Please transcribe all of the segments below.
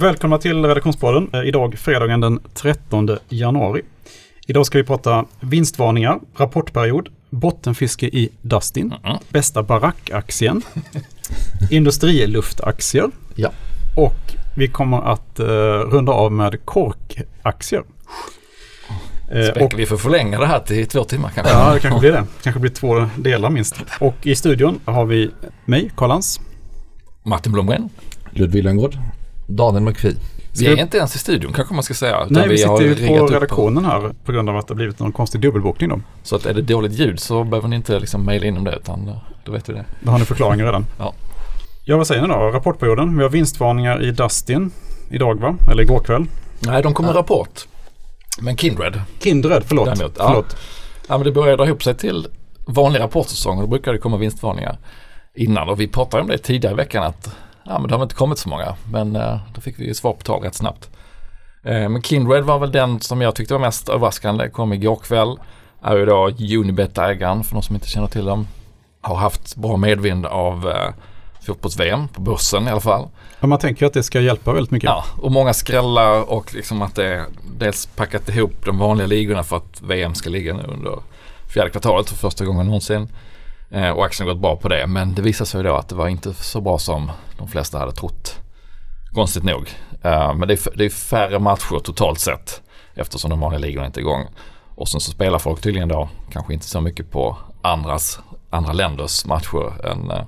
Välkomna till Redaktionspodden. Eh, Idag fredagen den 13 januari. Idag ska vi prata vinstvarningar, rapportperiod, bottenfiske i Dustin, Mm. bästa barackaktien, industriluftaktier Ja. och vi kommer att eh, runda av med korkaktier. Eh, och, Späck, vi får förlänga det här till två timmar kanske. ja, det kanske blir det. kanske blir två delar minst. Och i studion har vi mig, Karl-Hans. Martin Blomgren. Ludvig Lönngård. Daniel McPhee. Vi är vi- inte ens i studion kanske man ska säga. utan Nej, vi har sitter ju på upp redaktionen här på grund av att det har blivit någon konstig dubbelbokning då. Så att är det dåligt ljud så behöver ni inte liksom mejla in om det utan då vet vi det. Då har ni förklaringen redan. Ja. Ja, vad säger ni då? Rapportperioden. Vi har vinstvarningar i Dustin idag va? Eller igår kväll. Nej, de kommer rapport. Men Kindred, Kindred, förlåt. Däremot, ja. förlåt. ja men det börjar dra ihop sig till vanlig rapportsäsong och då brukar det komma vinstvarningar innan. Och vi pratade om det tidigare i veckan att ja, men det har inte kommit så många. Men eh, då fick vi ju svar på tal rätt snabbt. Eh, men Kindred var väl den som jag tyckte var mest överraskande. Kom igår kväll. Är ju då Unibet-ägaren för de som inte känner till dem. Har haft bra medvind av eh, fotbolls-VM på börsen i alla fall. Ja, man tänker ju att det ska hjälpa väldigt mycket. Ja, och många skrällar och liksom att det är dels packat ihop de vanliga ligorna för att VM ska ligga nu under fjärde kvartalet för första gången någonsin. Eh, och aktien har gått bra på det men det visade sig då att det var inte så bra som de flesta hade trott. Konstigt nog. Eh, men det är, det är färre matcher totalt sett eftersom de vanliga ligorna inte är igång. Och sen så spelar folk tydligen då kanske inte så mycket på andras, andra länders matcher än eh,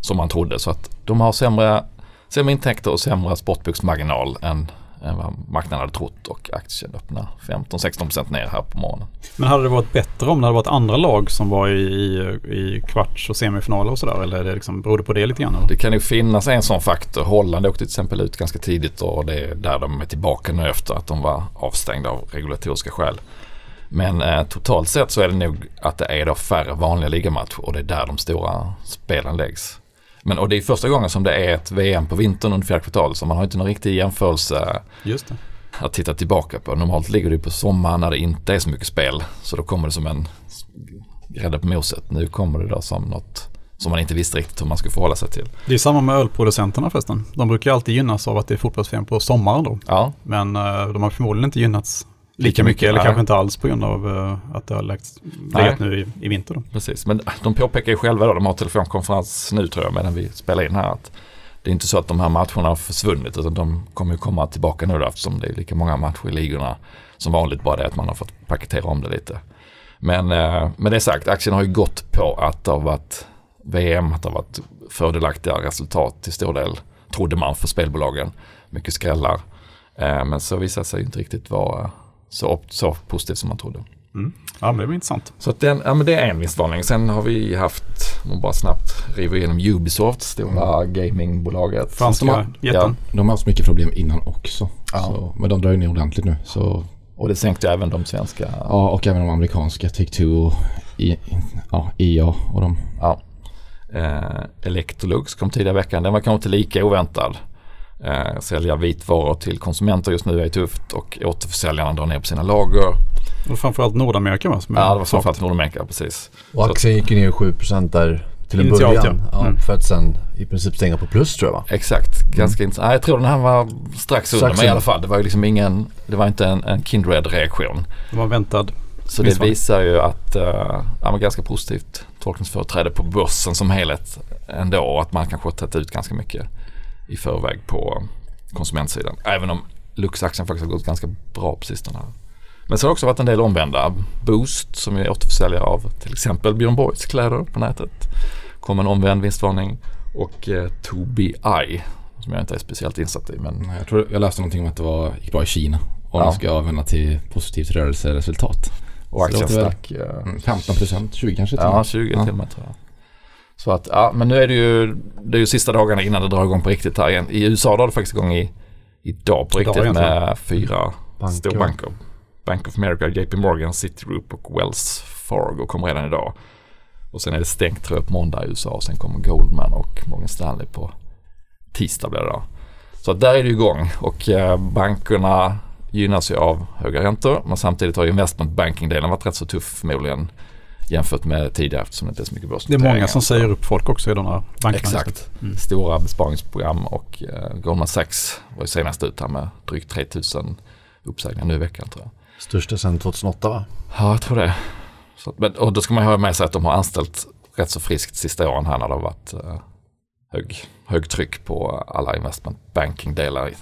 som man trodde. Så att de har sämre sämre intäkter och sämre sportboksmarginal än, än vad marknaden hade trott och aktien öppnar 15-16% ner här på morgonen. Men hade det varit bättre om det hade varit andra lag som var i, i, i kvarts och semifinaler och sådär? Eller är det liksom, beror det på det lite grann? Eller? Det kan ju finnas en sån faktor. Holland åkte till exempel ut ganska tidigt och det är där de är tillbaka nu efter att de var avstängda av regulatoriska skäl. Men eh, totalt sett så är det nog att det är då färre vanliga ligamatcher och det är där de stora spelen läggs. Men och det är första gången som det är ett VM på vintern under fjärde kvartal så man har inte någon riktig jämförelse att titta tillbaka på. Normalt ligger det på sommaren när det inte är så mycket spel. Så då kommer det som en grädde på moset. Nu kommer det då som något som man inte visste riktigt hur man skulle förhålla sig till. Det är samma med ölproducenterna förresten. De brukar alltid gynnas av att det är fotbolls på sommaren då. Ja, Men eh, de har förmodligen inte gynnats lika, mycket, eller nej. kanske inte alls på grund av eh, att det har lagts, legat nu i, i vinter. Då. precis. Men de påpekar ju själva då, de har telefonkonferens nu tror jag medan vi spelar in här. Att det är inte så att de här matcherna har försvunnit utan de kommer ju komma tillbaka nu då eftersom det är lika många matcher i ligorna som vanligt. Bara det att man har fått paketera om det lite. Men eh, med det sagt, aktien har ju gått på att det har varit VM, att det har varit fördelaktiga resultat till stor del, trodde man för spelbolagen. Mycket skrällar. Eh, men så visade sig inte riktigt vara så, så positivt som man trodde. Ja, men det blir intressant. Så att den, ja, men det är en vinstvarning. Sen har vi haft, om man bara snabbt river igenom Ubisoft, stora gamingbolaget. Franska de har- jätten. De har haft mycket problem innan också. Ja. Så, men de drar ju ner ordentligt nu. Så, Och det sänkte även de svenska. ja, och även de amerikanska, Take-Two och I, ja, EA och de. Ja. Eh, Electrolux kom tidigare i veckan. Den var kanske inte lika oväntad. Eh, sälja vitvaror till konsumenter just nu är tufft och återförsäljarna drar ner på sina lager. Och framförallt Nordamerika va? Ja, det var framförallt Nordamerika, precis. Och aktien gick ju ner 7% där till en Initialt, början. ja. Ja, Mm. För att sen i princip stänga på plus tror jag va? Exakt, ganska intressant. Nej, jag tror den här var strax under, men i alla fall det var ju liksom ingen, det var inte en, en Kindred-reaktion. Det var väntad. Så det visar ju att, uh, ja, men ganska positivt tolkningsföreträde på börsen som helhet ändå och att man kanske har tagit ut ganska mycket i förväg på konsumentsidan. Även om Lux-aktien faktiskt har gått ganska bra på sistone. Men så har det också varit en del omvända. Boost som är återförsäljare av till exempel Björn Borgs kläder på nätet. Kom en omvänd vinstvarning och eh, Tobii som jag inte är speciellt insatt i men Jag tror jag läste någonting om att det var, gick bra i Kina. Och Ja. de ska vända till positivt rörelseresultat. och aktien stack. eh, Mm, 15 procent, 20 kanske till och Ja, med. 20 Ja. till och med tror jag. Så att, ja, men nu är det ju, det är ju sista dagarna innan det drar igång på riktigt här igen. I USA drar det faktiskt igång i, idag på riktigt med fyra Banker. storbanker. Bank of America, JP Morgan, Citigroup och Wells Fargo kommer redan idag. Och sen är det stängt tror jag på måndag i USA och sen kommer Goldman och Morgan Stanley på tisdag blir det då. Så där är det igång och eh, bankerna gynnas ju av höga räntor men samtidigt har ju investment banking-delen varit rätt så tuff förmodligen jämfört med tidigare eftersom det inte är så mycket Det är många börsnoteringar. som säger upp folk också i de där bankerna. Exakt. Mm. Stora besparingsprogram och eh, Goldman Sachs var ju senast ut här med drygt 3000 uppsägningar nu i veckan tror jag. Största sedan 2008 va? Ja, jag tror det. Så, men, och då ska man ha med sig att de har anställt rätt så friskt sista åren här när det har varit eh, hög, hög tryck på alla investment banking-delar.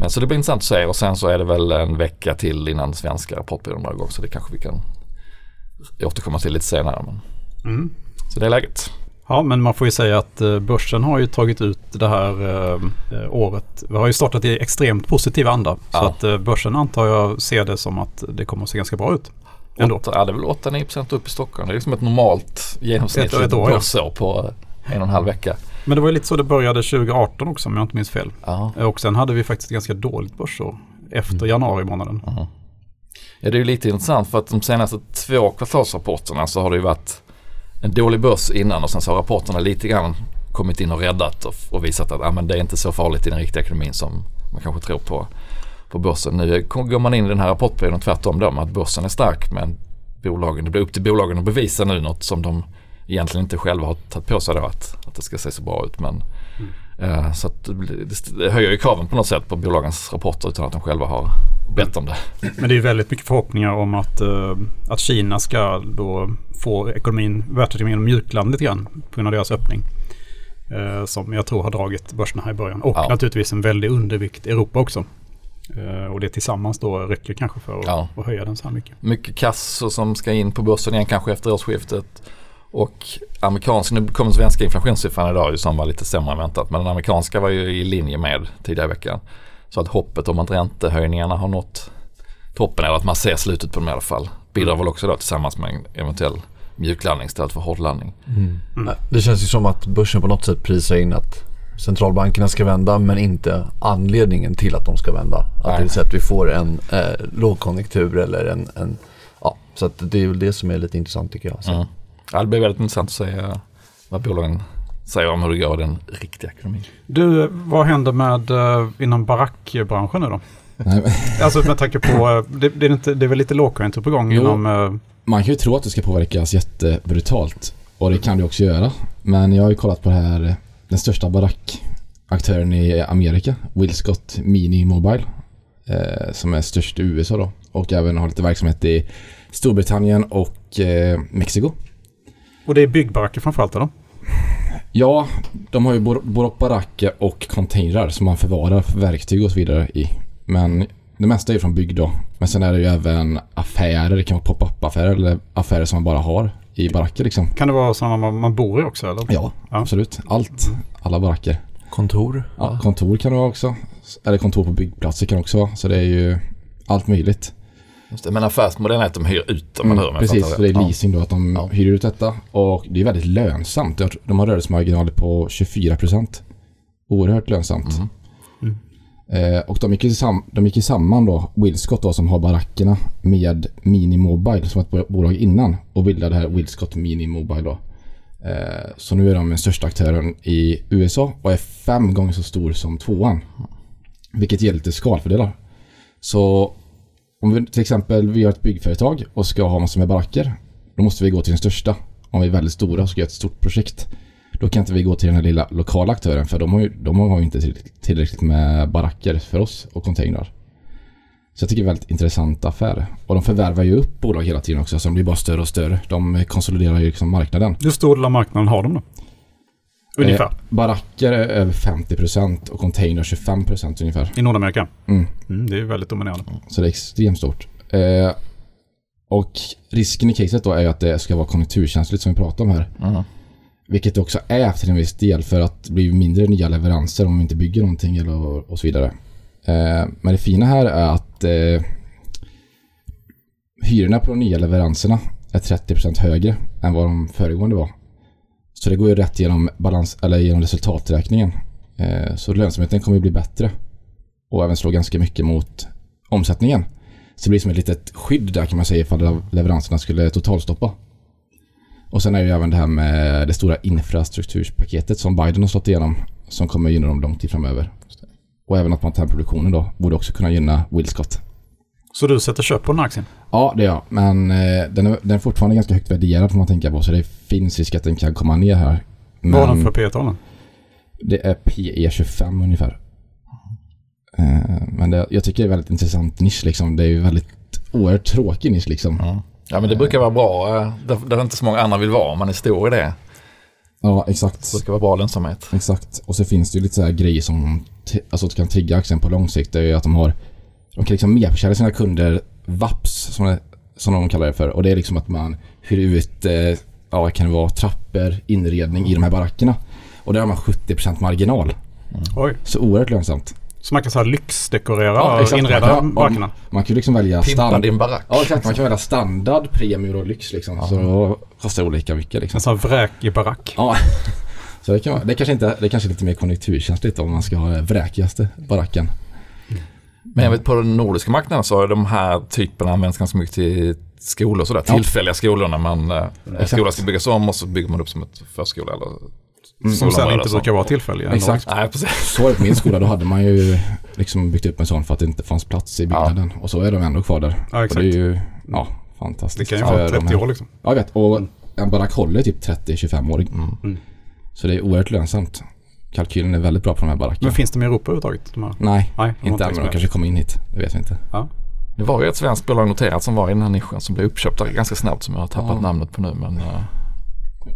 Men så det blir intressant att se och sen så är det väl en vecka till innan svenska rapportperioden drar igång så det kanske vi kan återkomma till lite senare. Men, Mm. så det är läget. Ja, men man får ju säga att eh, börsen har ju tagit ut det här eh, eh, året. Vi har ju startat i extremt positiv anda. Så Ja. att eh, börsen antar jag ser det som att det kommer att se ganska bra ut. Ändå. Åtta, ja, det är väl 8-9% upp i Stockholm. Det är liksom ett normalt genomsnittligt Ett- ett år, ja. börsår på en och en halv vecka. Men det var ju lite så det började 2018 också om jag inte minns fel. Ja. Och sen hade vi faktiskt ganska dåligt börsår efter januari månaden. Ja, det är ju lite intressant för att de senaste två kvartalsrapporterna så har det ju varit en dålig börs innan och sen så har rapporterna lite grann kommit in och räddat och, och visat att ah, men det är inte så farligt i den riktiga ekonomin som man kanske tror på, på börsen. Nu går man in i den här rapportperioden tvärtom då med att börsen är stark men bolagen, det blir upp till bolagen att bevisa nu något som de egentligen inte själva har tagit på sig då att, att det ska se så bra ut. Men, eh, så det, det höjer ju kraven på något sätt på bolagens rapporter utan att de själva har bett om det. Men det är väldigt mycket förhoppningar om att, eh, att Kina ska då få ekonomin, världsekonomin mjukland lite grann på grund av deras öppning. Eh, som jag tror har dragit börserna här i början. Och Ja. naturligtvis en väldig undervikt i Europa också. Eh, och det tillsammans då räcker kanske för att, Ja. att höja den så här mycket. mycket kassor som ska in på börsen igen kanske efter årsskiftet. Och amerikanska, nu kommer svenska inflationssiffran idag ju som var lite sämre än väntat. Men den amerikanska var ju i linje med tidigare i veckan. Så att hoppet om att räntehöjningarna har nått toppen eller att man ser slutet på dem i alla fall. Bidrar väl också då tillsammans med en eventuell mjuklandning istället för hårdlandning. Nej, Det känns ju som att börsen på något sätt prisar in att centralbankerna ska vända men inte anledningen till att de ska vända. Att Nej. det vill säga att vi får en eh, lågkonjunktur eller en, en ja, så att det är väl det som är lite intressant tycker jag. Så. Mm. Ja, det blir väldigt intressant att se vad bolagen säger om hur det går i den riktiga ekonomin. Du, vad händer med uh, inom barackbranschen nu då? Alltså med tanke på, eh, det, det, är inte, det är väl lite lågkonjunktur på gång Jo. inom... eh, man kan ju tro att det ska påverkas jättebrutalt. Och det kan det också göra. Men jag har ju kollat på det här, den största barackaktören i Amerika, Will Scott Mini Mobile. Eh, som är störst i USA då. Och även har lite verksamhet i Storbritannien och eh, Mexiko. och det är byggbaracker framförallt då? Ja, de har ju både baracker och containrar som man förvarar verktyg och så vidare i. Men det mesta är ju från bygg då. Men sen är det ju även affärer, det kan vara pop-up affärer eller affärer som man bara har i baracker liksom. Kan det vara sådana man, man bor i också eller? Ja, Ja. absolut. Allt. Alla baracker. Kontor. Ja, kontor kan det vara också. Eller kontor på byggplatser kan det också vara. Så det är ju allt möjligt. Just det, men affärsmodellen är att de hyr ut dem, Mm, precis, för det är leasing då att de Ja. hyr ut detta. Och det är väldigt lönsamt. De har- rörelsemarginaler på 24%. Oerhört lönsamt. Eh, och de gick, ju sam- de gick ju samman då, Willscott då som har barackerna med Mini Mobile som var ett bo- bolag innan och bildade det här Willscott Mini Mobile då. Eh, så nu är de den största aktören i USA och är fem gånger så stor som tvåan. Vilket ger lite skalfördelar. Så om vi till exempel vi har ett byggföretag och ska ha massor med baracker. Då måste vi gå till den största. Om vi är väldigt stora och ska göra ett stort projekt. Då kan inte vi gå till den här lilla lokala aktören för de har ju, de har ju inte tillräckligt- med baracker för oss och containrar. Så jag tycker det är en väldigt intressant affär. Och de förvärvar ju upp bolag hela tiden också så de blir bara större och större. De konsoliderar ju liksom marknaden. Hur stor del av marknaden har de då? Ungefär. Eh, baracker är över 50% och containrar 25% ungefär. I Nordamerika? Mm. Mm, det är väldigt dominerande. Så det är extremt stort. Eh, och risken i caset då är ju att det ska vara konjunkturkänsligt som vi pratar om här. Mm. Vilket det också är till en viss del för att det blir mindre nya leveranser om vi inte bygger någonting eller, och så vidare. Eh, men det fina här är att eh, hyrorna på de nya leveranserna är 30% högre än vad de föregående var. Så det går ju rätt genom, balans, eller genom resultaträkningen. Eh, så lönsamheten kommer ju bli bättre. Och även slå ganska mycket mot omsättningen. Så det blir som ett litet skydd där kan man säga ifall leveranserna skulle totalstoppa. Och sen är det ju även det här med det stora infrastrukturpaketet som Biden har slått igenom. Som kommer gynna dem lång tid framöver. Och även att man tar produktionen då borde också kunna gynna Will Scott. Så du sätter köp på den här aktien? Ja, det gör jag. Men eh, den, är, den är fortfarande ganska högt värderad får man tänka på. Så det finns risk att den kan komma ner här. Vad har den Men för P talen det är PE 25 ungefär. Eh, men det, jag tycker det är väldigt intressant nisch liksom. Det är ju väldigt oerhört tråkig nisch liksom. Ja. ja men det brukar vara bra. eh, Där, där inte så många andra vill vara. Man är stor i det. Ja, exakt. Det brukar vara bra lönsamhet. Exakt. Och så finns det ju lite så här grejer som alltså, kan trigga aktien på lång sikt. Det är ju att de har de kan liksom merförsäljra sina kunder VAPS som, det, som de kallar det för. Och det är liksom att man hyr ut, eh, ja vad kan det vara, trappor, inredning i de här barackerna. Och där har man 70% marginal. Oj. Så oerhört lönsamt. Så man kan så här lyxdekorera Ja, och inreda Man kan- barackerna? Man kan ju liksom välja standard. din barack. Ja exakt, man kan välja standard, premium och lyx liksom. Så då kostar det olika mycket liksom. En sån här vräkig barack. Ja. Så det, kan, vara- det, kanske inte, det är kanske är lite mer konjunkturkänsligt om man ska ha den vräkigaste baracken. Men jag vet på den nordiska marknaden så är de här typerna används ganska mycket till skolor och sådär. Ja. Tillfälliga skolor när man, eh, Exakt. skolan ska byggas om och så bygger man upp som ett förskola eller Mm. Som sen inte och så. brukar vara tillfälliga. Exakt. Nej, precis. Så var det på min skola, då hade man ju liksom byggt upp en sån för att det inte fanns plats i byggnaden. Och så är de ändå kvar där. Ja, och exakt. det är ju, ja, Det fantastiskt. kan ju vara de 30 här- år liksom. Ja, jag vet. Och en barack håller typ 30-25 år. Mm. Så det är oerhört lönsamt. Kalkylen är väldigt bra på de här barackerna. Men finns de i Europa överhuvudtaget? De här? Nej, Nej, de inte än. Men de kanske kommer in hit. Det vet vi inte. Ja. Det var ju ett svenskt bolag noterat som var i den här nischen som blev uppköpt där ganska snabbt som jag har tappat Ja. namnet på nu. Men uh,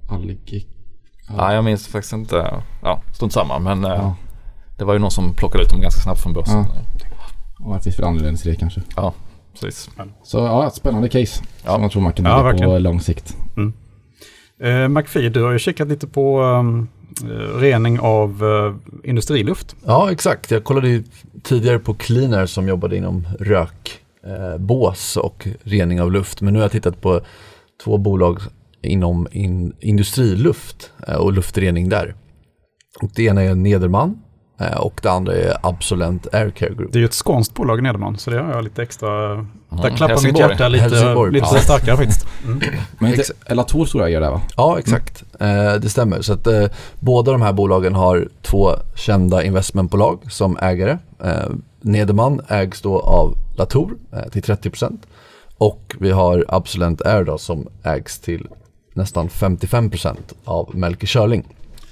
Allergi. ja, jag minns faktiskt inte. Ja, strunt samma. Men eh, Ja. det var ju någon som plockade ut dem ganska snabbt från börsen. Ja. Och det finns för anledning till det kanske. Ja, precis. Så ja, ett spännande case. Ja. Som jag tror man kan Ja, på lång sikt. Eh, McPhee, du har ju kikat lite på um, eh, Eh, rening av eh, industriluft. Ja, exakt. Jag kollade ju tidigare på Cleaner som jobbade inom rökbås eh, och rening av luft. Men nu har jag tittat på två bolag inom in, industriluft eh, och luftrening där. Och det ena är Nederman och det andra är Absolent Air Care Group. Det är ju ett skånskt bolag i Nederman, så det har jag lite extra... Där klappar mitt hjärta lite, Helsingborg, lite ja. starkare faktiskt. Mm. Men inte Elator stora ägare där va? Ja, exakt. Eh, det stämmer. Så att, eh, båda de här bolagen har två kända investmentbolag som ägare. Eh, Nederman ägs då av Latour eh, till 30% och vi har Absolent Air då, som ägs till nästan 55% av Melker Schörling.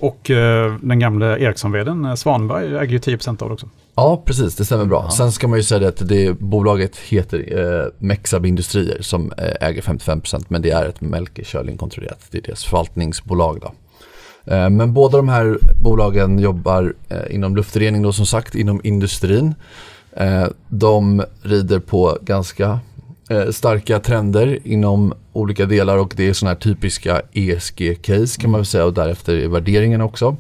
Och eh, den gamla Ericsson-vdn eh, Svanberg äger ju 10% av det också. Ja, precis. Det stämmer bra. Sen ska man ju säga det att det bolaget heter eh, Mexab Industrier som eh, äger 55% men det är ett Melker Schörling kontrollerat. Det är deras förvaltningsbolag då. Eh, men båda de här bolagen jobbar eh, inom luftrening då som sagt, inom industrin. De rider på ganska Eh, starka trender inom olika delar och det är sådana här typiska ESG-case kan man väl säga och därefter är värderingen också.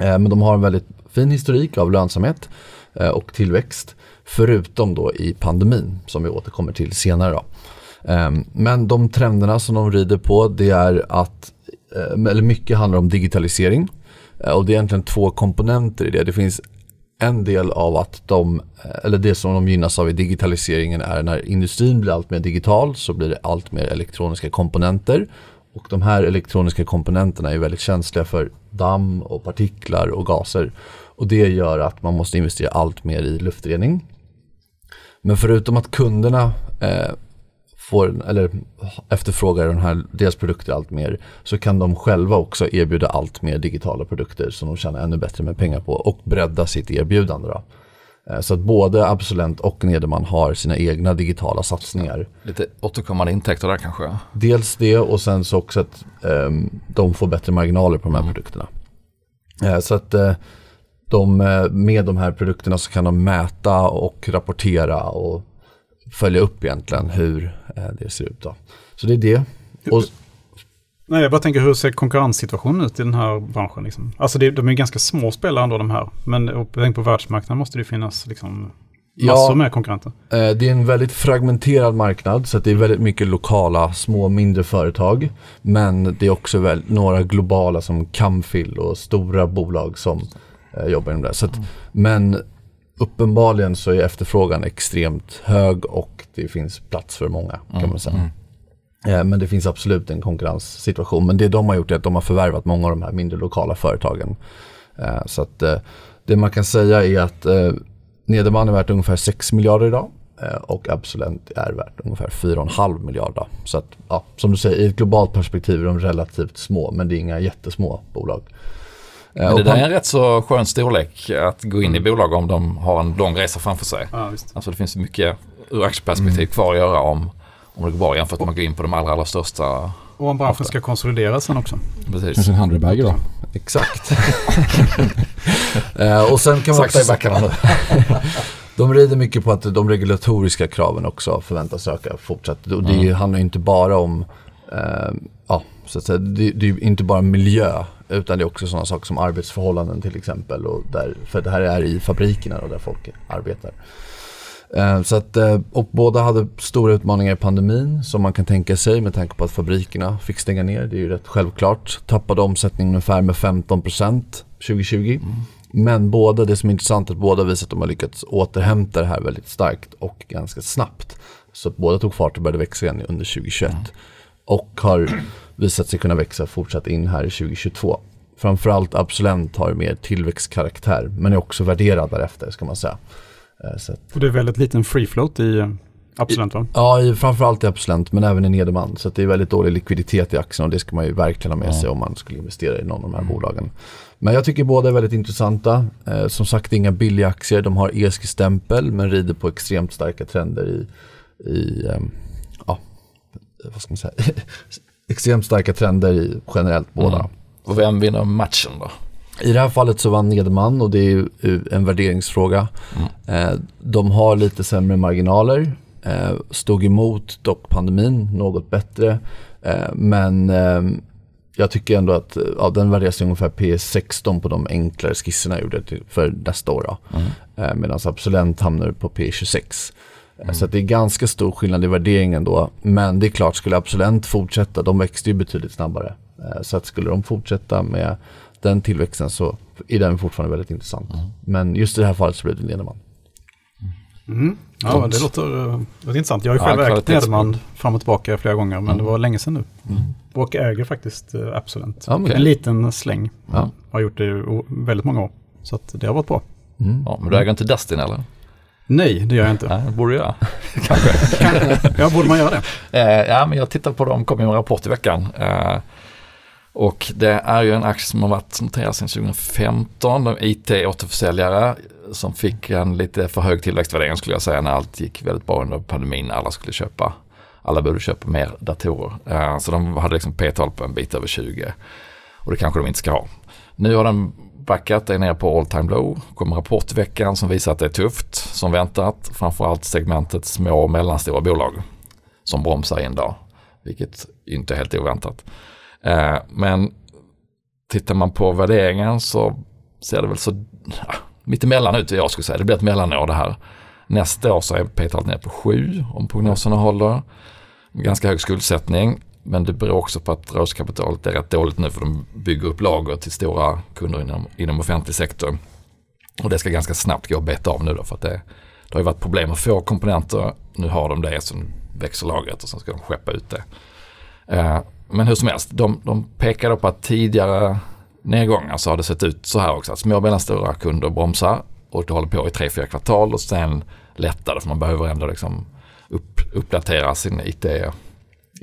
Eh, men de har en väldigt fin historik av lönsamhet eh, och tillväxt. Förutom då i pandemin som vi återkommer till senare. Då. Men de trenderna som de rider på det är att, eller mycket handlar om digitalisering. Och det är egentligen två komponenter i det. Det finns en del av att de, eh, eller det som de gynnas av i digitaliseringen är när industrin blir allt mer digital så blir det allt mer elektroniska komponenter. Och de här elektroniska komponenterna är väldigt känsliga för damm och partiklar och gaser. Och det gör att man måste investera allt mer i luftrening. Men förutom att kunderna eh, får, eller efterfrågar den här, deras produkter allt mer så kan de själva också erbjuda allt mer digitala produkter som de tjänar ännu bättre med pengar på och bredda sitt erbjudande. Då. Eh, Så att både Absolent och Nederman har sina egna digitala satsningar. Lite återkommande intäkter där kanske. Dels det och sen så också att ehm, de får bättre marginaler på de här produkterna. Eh, så att eh, de, med de här produkterna så kan de mäta och rapportera och följa upp egentligen hur eh, det ser ut. Då. Så det är det. Och, Nej, jag bara tänker hur ser konkurrenssituationen ut i den här branschen? Liksom? Alltså det, de är ganska små spelare ändå de här. Men tänk på världsmarknaden måste det finnas liksom Ja. massor med konkurrenter. Eh, Det är en väldigt fragmenterad marknad så att det är väldigt mycket lokala små mindre företag. Men det är också väl några globala som Camfil och stora bolag som eh, jobbar inom det. Så att, Men uppenbarligen så är efterfrågan extremt hög och det finns plats för många kan man säga. Eh, Men det finns absolut en konkurrenssituation. Men det de har gjort är att de har förvärvat många av de här mindre lokala företagen. Eh, Så att eh, det man kan säga är att Nederman är värt ungefär 6 miljarder idag. Och Absolent är värt ungefär 4,5 miljarder. Så att, ja, som du säger, i ett globalt perspektiv är de relativt små, men det är inga jättesmå bolag. Eh, men det där är en rätt så skön storlek att gå in i bolag om de har en lång resa framför sig. Ja, visst. Alltså det finns mycket ur aktieperspektiv mm. kvar att göra om, om det går bra jämfört med att gå in på de allra, allra största. Och om branschen ska konsolideras sen också. Precis. Kanske en Handleberger då? Exakt. eh, och sen kan man också... i backarna nu. De rider mycket på att de regulatoriska kraven också förväntas öka fortsatt. Och det mm. handlar inte bara om, eh, så att säga, det, det är inte bara miljö utan det är också sådana saker som arbetsförhållanden till exempel. Och där, för det här är i fabrikerna och där folk arbetar. Eh, så att, eh, och båda hade stora utmaningar i pandemin som man kan tänka sig med tanke på att fabrikerna fick stänga ner. Det är ju rätt självklart. Tappade omsättningen ungefär med 15% 2020. Mm. Men båda, det som är intressant är att båda visar att de har lyckats återhämta det här väldigt starkt och ganska snabbt. Så båda tog fart och började växa igen under 2021. Mm. Och har visat sig kunna växa fortsatt in här i 2022. Framförallt Absolent har mer tillväxtkaraktär men är också värderad därefter ska man säga. Eh, så och det är väldigt liten free float i eh, Absolent va? Ja, i, framförallt i Absolent men även i Nederman. Så det är väldigt dålig likviditet i aktien och det ska man ju verkligen ha med ja. sig om man skulle investera i någon av de här mm. bolagen. Men jag tycker båda är väldigt intressanta. Eh, som sagt, inga billiga aktier. De har ESG-stämpel men rider på extremt starka trender i, i eh, ja, vad ska man säga, extremt starka trender i generellt båda. Mm. Och vem vinner matchen då? I det här fallet så vann Nederman och det är en värderingsfråga. Mm. Eh, de har lite sämre marginaler, eh, stod emot dock pandemin något bättre. Eh, men ehm, jag tycker ändå att ja, den värderas ungefär P16 på de enklare skisserna jag gjorde för nästa år. Mm. Medan Absolent hamnar på P26. Mm. Så det är ganska stor skillnad i värderingen då. Men det är klart, skulle Absolent fortsätta, de växte ju betydligt snabbare. Så att skulle de fortsätta med den tillväxten så är den fortfarande väldigt intressant. Mm. Men just i det här fallet så blev det Nederman. Mm. Ja, det låter, det eh, låter intressant. Jag har ju själv ja, ägt Nederman fram och tillbaka flera gånger, men mm. det var länge sedan nu. Mm. Och äger faktiskt Absolent. Ja, okay. En liten släng. Ja. Har gjort det i väldigt många år. Så det har varit bra. Mm. Ja, men du äger inte Dustin eller? Nej, det gör jag inte. Nej, borde du göra. Kanske. ja, borde man göra det? Uh, ja, men jag tittar på dem, kom ju en rapport i veckan. Uh, och det är ju en aktie som har varit noterad sedan 2015. De IT-återförsäljare som fick en lite för hög tillväxtvärdering skulle jag säga när allt gick väldigt bra under pandemin. Alla skulle köpa, alla borde köpa mer datorer. Uh, så de hade liksom P-tal på en bit över 20. Och det kanske de inte ska ha. Nu har den backat, är nere på all time low. kommer rapport i veckan som visar att det är tufft som väntat. Framförallt segmentet små och mellanstora bolag som bromsar in då. Vilket inte är helt oväntat. Eh, men tittar man på värderingen så ser det väl så ja, mittemellan ut jag skulle säga. Det blir ett mellanår det här. Nästa år så är P-talet ner på 7 om prognoserna håller. Ganska hög skuldsättning. Men det beror också på att rörelsekapitalet är rätt dåligt nu för de bygger upp lager till stora kunder inom, inom offentlig sektor. Och det ska ganska snabbt gå att beta av nu då för att det, det har ju varit problem att få komponenter. Nu har de det, så växer lagret och sen ska de skeppa ut det. Eh, men hur som helst, de, de då på att tidigare nedgångar så har det sett ut så här också. Att små och mellanstora kunder bromsar och det håller på i tre, fyra kvartal och sen lättar det för man behöver ändå liksom upp, uppdatera sin IT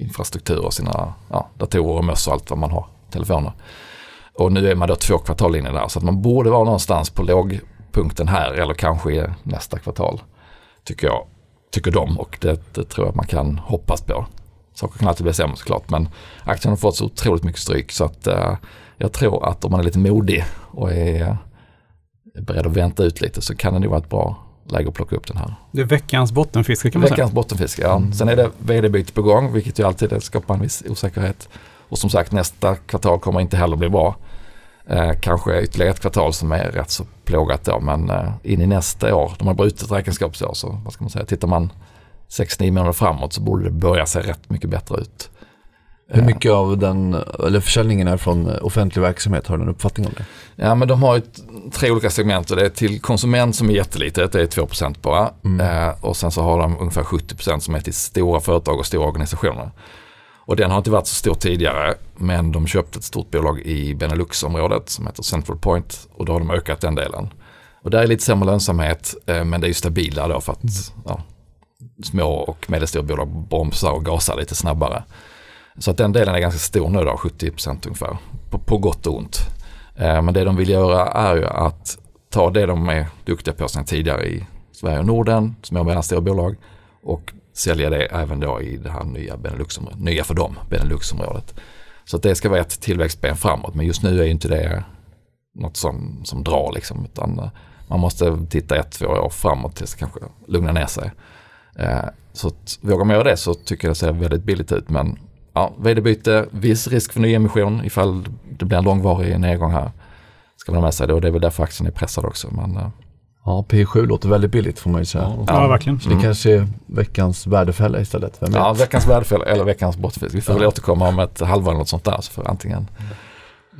infrastruktur och sina ja, datorer och möss och allt vad man har, telefoner. Och nu är man då två kvartal inne där så att man borde vara någonstans på lågpunkten här eller kanske i nästa kvartal. Tycker jag, tycker de och det, det tror jag att man kan hoppas på. Saker kan alltid bli sämre såklart men aktien har fått så otroligt mycket stryk så att eh, jag tror att om man är lite modig och är, är beredd att vänta ut lite så kan det nog vara ett bra läge att plocka upp den här. Det är veckans bottenfiske kan man veckans säga. Veckans bottenfiske, ja. Mm. Sen är det vd-byte på gång vilket ju alltid skapar en viss osäkerhet. Och som sagt nästa kvartal kommer inte heller bli bra. Eh, kanske ytterligare ett kvartal som är rätt så plågat då men eh, in i nästa år, de har brutit räkenskapsår så vad ska man säga, tittar man 6-9 månader framåt så borde det börja se rätt mycket bättre ut. Hur mycket av den, eller försäljningen är från offentlig verksamhet, har du en uppfattning om det? Ja men de har ju tre olika segment det är till konsument som är jättelitet, det är 2% bara. Mm. Eh, och sen så har de ungefär 70% som är till stora företag och stora organisationer. Och den har inte varit så stor tidigare men de köpte ett stort bolag i Benelux-området som heter Central Point och då har de ökat den delen. Och där är lite sämre lönsamhet eh, men det är ju stabila då för att mm. ja, små och medelstora bolag bromsar och gasar lite snabbare. Så att den delen är ganska stor nu då, 70% ungefär, på, på gott och ont. Eh, men det de vill göra är ju att ta det de är duktiga på sedan tidigare i Sverige och Norden, små och mellanstora bolag och sälja det även då i det här nya Beneluxområdet, nya för dem, Beneluxområdet. Så att det ska vara ett tillväxtben framåt men just nu är inte det något som, som drar liksom utan eh, man måste titta ett, två år framåt tills det kanske lugnar ner sig. Eh, så att, vågar man göra det så tycker jag det ser väldigt billigt ut men ja, vd-byte, viss risk för nyemission ifall det blir en långvarig nedgång här. Ska man ha med sig det och det är väl därför aktien är pressad också. Men, eh, Ja, P7 låter väldigt billigt får man ju säga. Ja, ja verkligen. Så det mm. kanske är veckans värdefälla istället. Vem ja, veckans värdefälla eller veckans bortfisk. Vi får ja. väl återkomma om ett halvår eller något sånt där. Så får, antingen,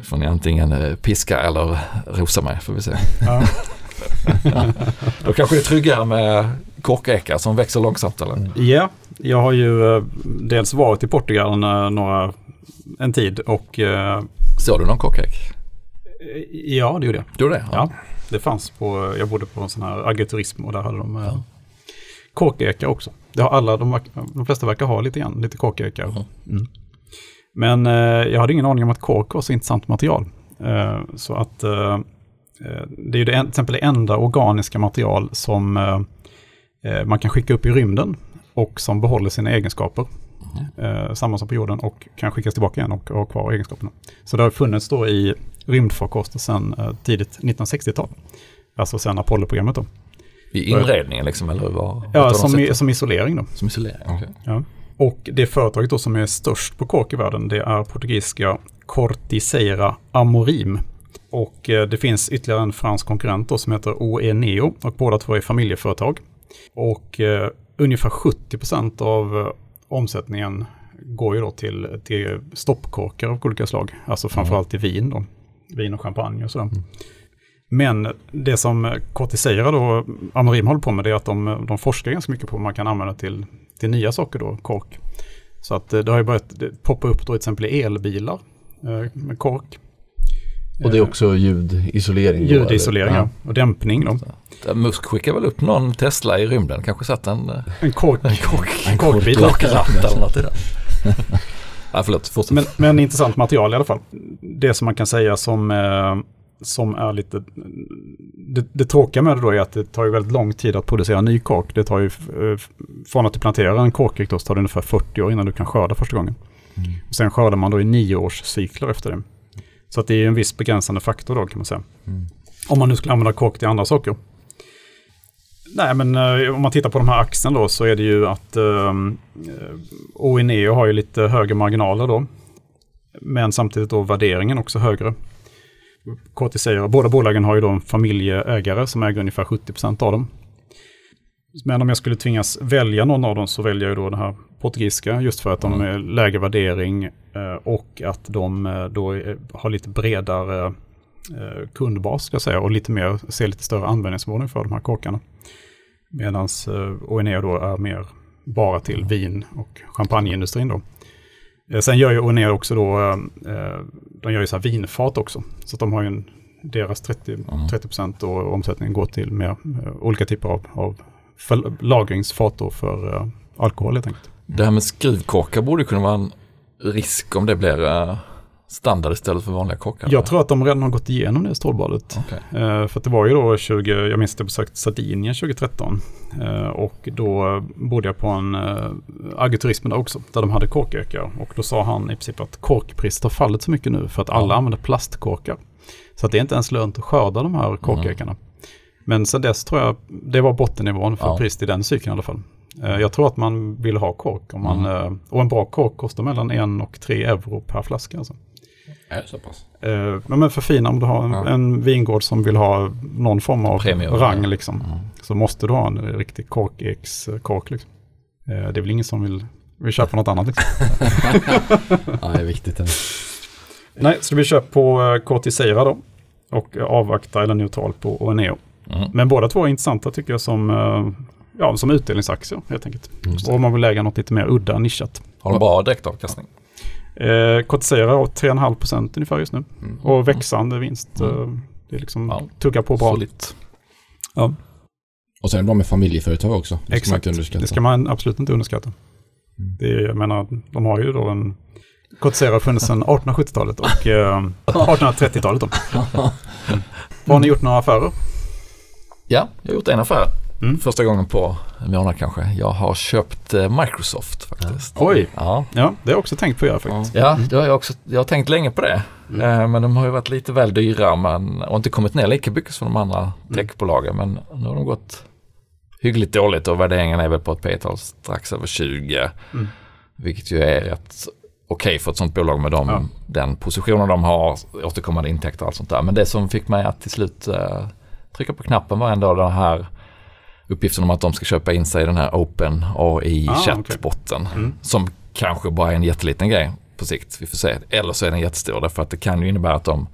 får ni antingen eh, piska eller rosa mig får vi se. Ja. Då kanske det är tryggare med korkekar som växer långsamt eller? Ja, jag har ju eh, dels varit i Portugal några, en tid och... Eh, Såg du någon korkek? Ja, det gjorde jag. Du det? Ja. ja. Det fanns på, jag bodde på en sån här agriturism och där hade de ja. korkekar också. Det har alla, de, de flesta verkar ha lite grann, lite korkekar. Mm. Mm. Men eh, jag hade ingen aning om att kork var så intressant material. Eh, så att eh, det är ju det, till exempel det enda organiska material som man kan skicka upp i rymden och som behåller sina egenskaper. Mm. samma som på jorden och kan skickas tillbaka igen och ha kvar egenskaperna. Så det har funnits då i rymdfarkoster sedan tidigt 1960-tal. Alltså sedan Apollo-programmet då. I inredningen liksom, eller vad? Ja, som, i, som isolering då. Som isolering, okay. ja. Och det företaget då som är störst på kork i världen, det är portugisiska Corticeira Amorim. Och eh, det finns ytterligare en fransk konkurrent då som heter OE Neo och båda två är familjeföretag. Och eh, ungefär 70% av eh, omsättningen går ju då till, till stoppkorkar av olika slag. Alltså framförallt i vin då. Vin och champagne och sådär. Mm. Men det som Cortisera då, Amarim håller på med det är att de, de forskar ganska mycket på vad man kan använda till, till nya saker då, kork. Så att det har ju börjat poppa upp då till exempel elbilar med kork. Och det är också ljudisolering? Ljudisolering ja. och dämpning då. Musk skickar väl upp någon Tesla i rymden, kanske satt en, eh, en kork, en kork, en korkbit. Korkratt eller något i det. ja, förlåt, men, men intressant material i alla fall. Det som man kan säga som eh, som är lite... Det, det tråkiga med det då är att det tar ju väldigt lång tid att producera ny kork. Det tar ju, eh, från att du planterar en korkek då, så tar det ungefär 40 år innan du kan skörda första gången. Mm. Och sen skördar man då i nio års cykler efter det. Så det är en viss begränsande faktor då kan man säga. Mm. Om man nu skulle använda kork till andra saker. Nej, men uh, om man tittar på de här axeln då så är det ju att uh, eh, ONE har ju lite högre marginaler då. Men samtidigt då värderingen också högre. KT säger, båda bolagen har ju då en familjeägare som äger ungefär 70% av dem. Men om jag skulle tvingas välja någon av dem så väljer jag då den här portugisiska just för att de är lägre värdering eh, och att de eh, då har lite bredare eh, kundbas ska jag säga och lite mer, ser lite större användningsområden för de här korkarna. Medan ONE då är mer bara till vin och champagneindustrin då. Eh, sen gör ju Oner också då, eh, de gör ju så här vinfat också. Så de har ju en, deras 30, mm. 30 och omsättningen går till mer eh, olika typer av, av lagringsfat då för alkohol helt enkelt. Det här med skruvkorkar borde kunna vara en risk om det blir standard istället för vanliga kockar? Jag tror att de redan har gått igenom det stålbadet. Okay. Uh, för det var ju då 20, jag minns att jag besökte Sardinien 2013. Uh, och då bodde jag på en agriturism där också, där de hade korkökar. Och då sa han i princip att korkpriset har fallit så mycket nu för att alla använder plastkorkar. Så att det är inte ens lönt att skörda de här korkökarna. Mm. Men sen dess tror jag det var bottennivån för ja. priset i den cykeln i alla fall. Jag tror att man vill ha kork. Om man, mm. Och en bra kork kostar mellan en och tre euro per flaska. Alltså. Är det så pass? Eh, men för fina om du har en, ja. en vingård som vill ha någon form av Premium, rang liksom. Ja. Så måste du ha en riktig kork-ex-kork liksom. Eh, det är väl ingen som vill, vill köpa något annat liksom. ja, det är viktigt. Eller? Nej, så vi köper på eh, Cortisera då. Och avvakta eller neutral på Oneo. Mm. Men båda två är intressanta tycker jag som, eh, ja, som utdelningsaktier helt enkelt. Och om man vill lägga något lite mer udda nischat. Har de bra direktavkastning? Eh, Cotisera har 3,5% ungefär just nu. Mm. Och växande vinst. Mm. Eh, det är liksom ja. tugga på bra. Solitt. Ja. Och sen är det bra med familjeföretag också. Det Exakt. ska man inte underskatta. Det ska man absolut inte underskatta. Mm. Det är, jag menar, de har ju då en Cotzera har funnits sedan 1870-talet och eh, 1830-talet. Mm. Har ni gjort några affärer? Ja, jag har gjort en affär. Mm. Första gången på en månad kanske. Jag har köpt eh, Microsoft faktiskt. Ja. Oj! Ja. ja, det har jag också tänkt på att göra faktiskt. Ja, det har jag också. Jag har tänkt länge på det. Mm. Eh, men de har ju varit lite väl dyra men, och inte kommit ner lika mycket som de andra mm. techbolagen. Men nu har de gått hyggligt dåligt och värderingen är väl på ett p-tal strax över 20. Mm. Vilket ju är rätt okej för ett sånt bolag med dem, ja. den positionen de har, återkommande intäkter och allt sånt där. Men det som fick mig att till slut uh, trycka på knappen var ändå den här uppgiften om att de ska köpa in sig i den här Open AI ah. Okay. Mm. Som kanske bara är en jätteliten grej på sikt, vi får se. Eller så är den jättestor därför att det kan ju innebära att de,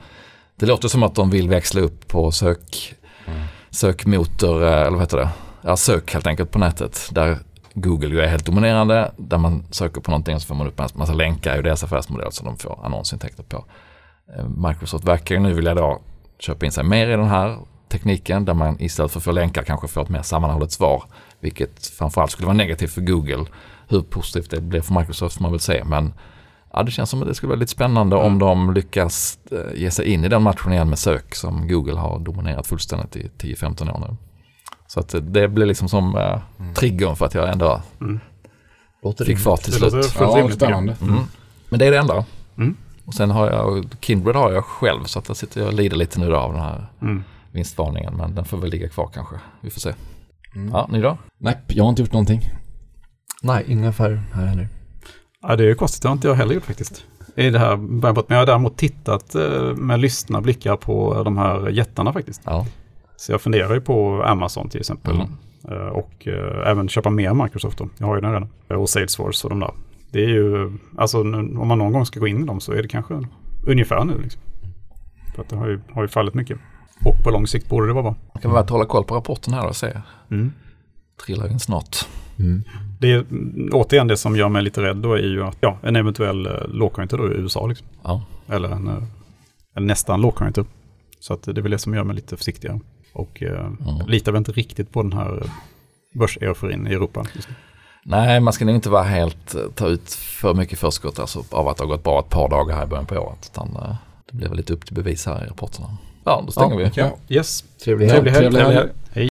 det låter som att de vill växla upp på sök, mm. sökmotor, eh, eller vad heter det, ja, sök helt enkelt på nätet. Där Google ju är helt dominerande. Där man söker på någonting så får man upp en massa länkar i deras affärsmodell som de får annonsintäkter på. Eh, Microsoft verkar ju nu vilja då köpa in sig mer i den här tekniken där man istället för att få länkar kanske får ett mer sammanhållet svar. Vilket framförallt skulle vara negativt för Google. Hur positivt det blir för Microsoft får man väl se. Men ja, det känns som att det skulle vara lite spännande mm. om de lyckas eh, ge sig in i den matchen igen med sök som Google har dominerat fullständigt i 10-15 år nu. Så att det blir liksom som uh, mm. triggern för att jag ändå mm. fick fart till slut. Det ja, spännande. Mm. Men det är det enda. Mm. Och sen har jag, Kindred har jag själv så att där sitter jag och lider lite nu då av den här mm. Vinstvarningen. Men den får väl ligga kvar kanske. Vi får se. Mm. Ja, ni då? Nej, jag har inte gjort någonting. Nej, inga affärer här heller. Ja, det är konstigt. Det har inte jag heller gjort faktiskt. I det här Men jag har däremot tittat eh, med lyssna blickar på de här jättarna faktiskt. Ja. Så jag funderar ju på Amazon till exempel. Mm. Eh, och uh, även köpa mer Microsoft då. Jag har ju den redan. Och Salesforce och de där. Det är ju, alltså om man någon gång ska gå in i dem så är det kanske ungefär nu. Liksom. För att det har ju, har ju fallit mycket. Och på lång sikt borde det vara bra. Man kan väl hålla koll på rapporten här och se. Mm. Trillar in snart. Mm. Det är återigen det som gör mig lite rädd då är ju att ja, en eventuell eh, lågkonjunktur då i USA. Liksom. Ja. Eller en, en nästan lågkonjunktur. Så att det är väl det som gör mig lite försiktigare. Och eh, mm. litar väl inte riktigt på den här börseuforin i Europa. Nej, man ska nog inte vara helt, eh, ta ut för mycket förskott alltså, av att det har gått bra ett par dagar här i början på året. Utan eh, det blir väl lite upp till bevis här i rapporterna. Ja, då stänger ja, vi. Ja. Yes. Trevlig helg. Trevlig helg. Trevlig helg.